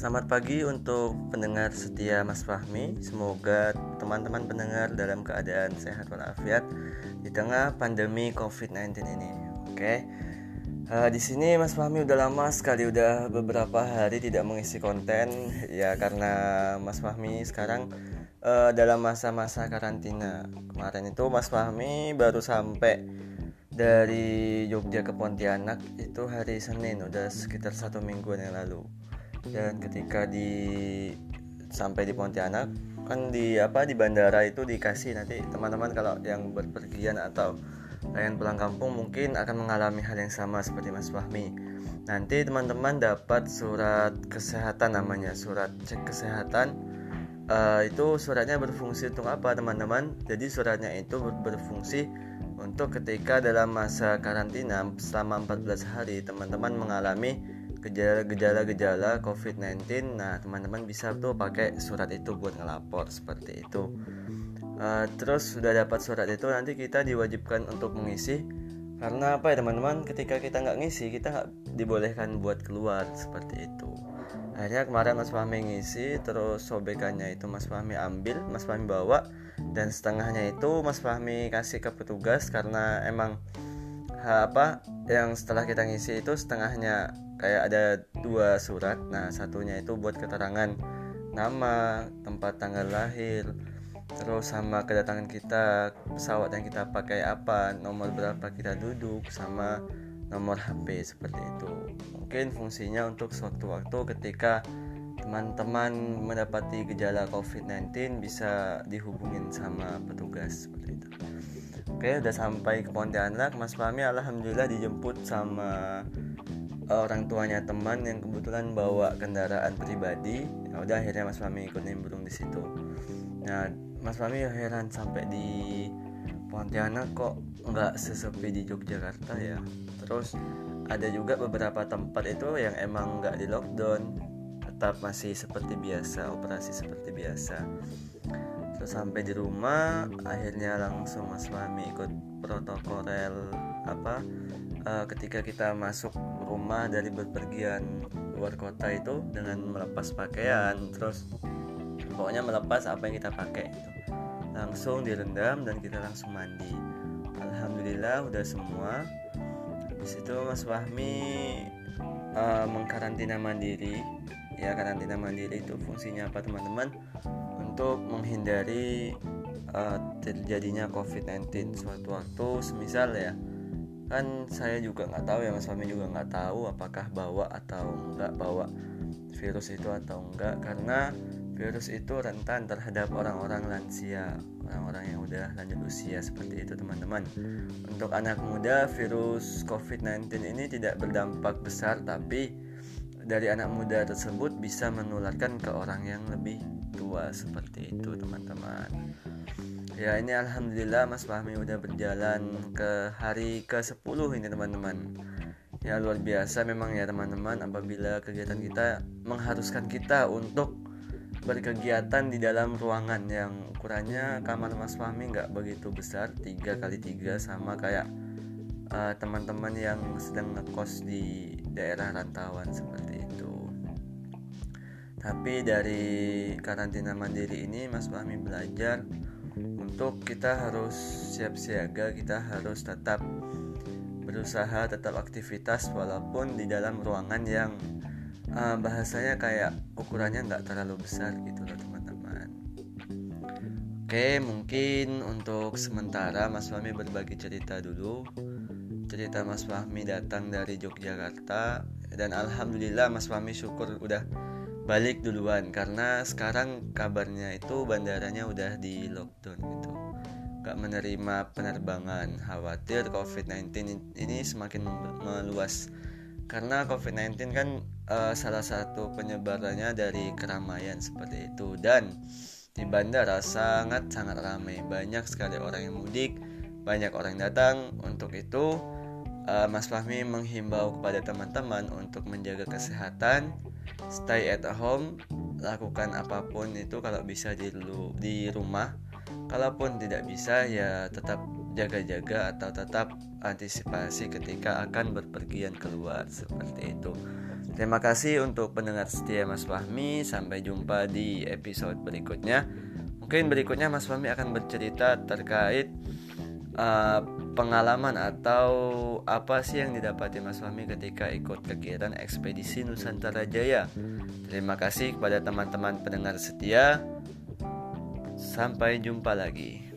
Selamat pagi untuk pendengar setia Mas Fahmi. Semoga teman-teman pendengar dalam keadaan sehat walafiat di tengah pandemi COVID-19 ini. Oke. Uh, di sini Mas Fahmi udah lama sekali udah beberapa hari tidak mengisi konten ya karena Mas Fahmi sekarang uh, dalam masa-masa karantina. Kemarin itu Mas Fahmi baru sampai dari Jogja ke Pontianak itu hari Senin udah sekitar satu minggu yang lalu dan ketika di sampai di Pontianak kan di apa di bandara itu dikasih nanti teman-teman kalau yang berpergian atau yang pulang kampung mungkin akan mengalami hal yang sama seperti Mas Fahmi. Nanti teman-teman dapat surat kesehatan namanya surat cek kesehatan. Uh, itu suratnya berfungsi untuk apa teman-teman? Jadi suratnya itu berfungsi untuk ketika dalam masa karantina selama 14 hari teman-teman mengalami gejala-gejala-gejala COVID-19 nah teman-teman bisa tuh pakai surat itu buat ngelapor seperti itu. Uh, terus sudah dapat surat itu nanti kita diwajibkan untuk mengisi. Karena apa ya teman-teman? Ketika kita nggak ngisi kita nggak dibolehkan buat keluar seperti itu. Akhirnya kemarin Mas Fahmi ngisi terus sobekannya itu Mas Fahmi ambil Mas Fahmi bawa dan setengahnya itu Mas Fahmi kasih ke petugas karena emang apa yang setelah kita ngisi itu setengahnya kayak ada dua surat. Nah satunya itu buat keterangan nama tempat tanggal lahir terus sama kedatangan kita pesawat yang kita pakai apa nomor berapa kita duduk sama nomor HP seperti itu. Mungkin fungsinya untuk suatu waktu ketika teman-teman mendapati gejala COVID-19 bisa dihubungin sama petugas seperti itu. Oke udah sampai ke Pontianak. Mas Fahmi Alhamdulillah dijemput sama orang tuanya teman yang kebetulan bawa kendaraan pribadi. Ya udah akhirnya Mas Fami ikut nimbrung di situ. Nah Mas Fami heran sampai di Pontianak kok nggak sesepi di Yogyakarta ya. Terus ada juga beberapa tempat itu yang emang nggak di lockdown tetap masih seperti biasa operasi seperti biasa. Terus sampai di rumah akhirnya langsung Mas Fami ikut protokol apa uh, ketika kita masuk rumah dari berpergian luar kota itu dengan melepas pakaian terus pokoknya melepas apa yang kita pakai gitu. langsung direndam dan kita langsung mandi. Alhamdulillah udah semua. Di situ Mas Fahmi uh, mengkarantina mandiri ya karantina mandiri itu fungsinya apa teman-teman. Untuk menghindari uh, terjadinya COVID-19 suatu waktu semisal ya kan saya juga nggak tahu ya mas suami juga nggak tahu apakah bawa atau nggak bawa virus itu atau enggak karena virus itu rentan terhadap orang-orang lansia orang-orang yang udah lanjut usia seperti itu teman-teman. Untuk anak muda virus COVID-19 ini tidak berdampak besar tapi dari anak muda tersebut bisa menularkan ke orang yang lebih tua seperti itu teman-teman. Ya ini Alhamdulillah Mas Fahmi udah berjalan ke hari ke 10 ini teman-teman. Ya luar biasa memang ya teman-teman Apabila kegiatan kita mengharuskan kita untuk berkegiatan di dalam ruangan yang ukurannya kamar Mas Fahmi nggak begitu besar 3 kali 3 sama kayak uh, teman-teman yang sedang ngekos di daerah rantauan seperti itu. Tapi dari karantina mandiri ini Mas Fahmi belajar untuk kita harus siap siaga kita harus tetap berusaha tetap aktivitas walaupun di dalam ruangan yang uh, bahasanya kayak ukurannya nggak terlalu besar gitu loh teman-teman. Oke mungkin untuk sementara Mas Fahmi berbagi cerita dulu cerita Mas Fahmi datang dari Yogyakarta. Dan Alhamdulillah Mas Fahmi syukur udah balik duluan. Karena sekarang kabarnya itu bandaranya udah di lockdown gitu. Gak menerima penerbangan. Khawatir COVID-19 ini semakin meluas. Karena COVID-19 kan uh, salah satu penyebarannya dari keramaian seperti itu. Dan di bandara sangat sangat ramai. Banyak sekali orang yang mudik banyak orang datang. Untuk itu uh, Mas Fahmi menghimbau kepada teman-teman untuk menjaga kesehatan stay at home lakukan apa pun itu kalau bisa di di rumah kalaupun tidak bisa ya tetap jaga-jaga atau tetap antisipasi ketika akan berpergian keluar seperti itu Terima kasih untuk pendengar setia Mas Fahmi. Sampai jumpa di episode berikutnya. Mungkin berikutnya Mas Fahmi akan bercerita terkait uh, pengalaman atau apa sih yang didapati Mas Fahmi ketika ikut kegiatan ekspedisi Nusantara Jaya. Terima kasih kepada teman-teman pendengar setia. Sampai jumpa lagi.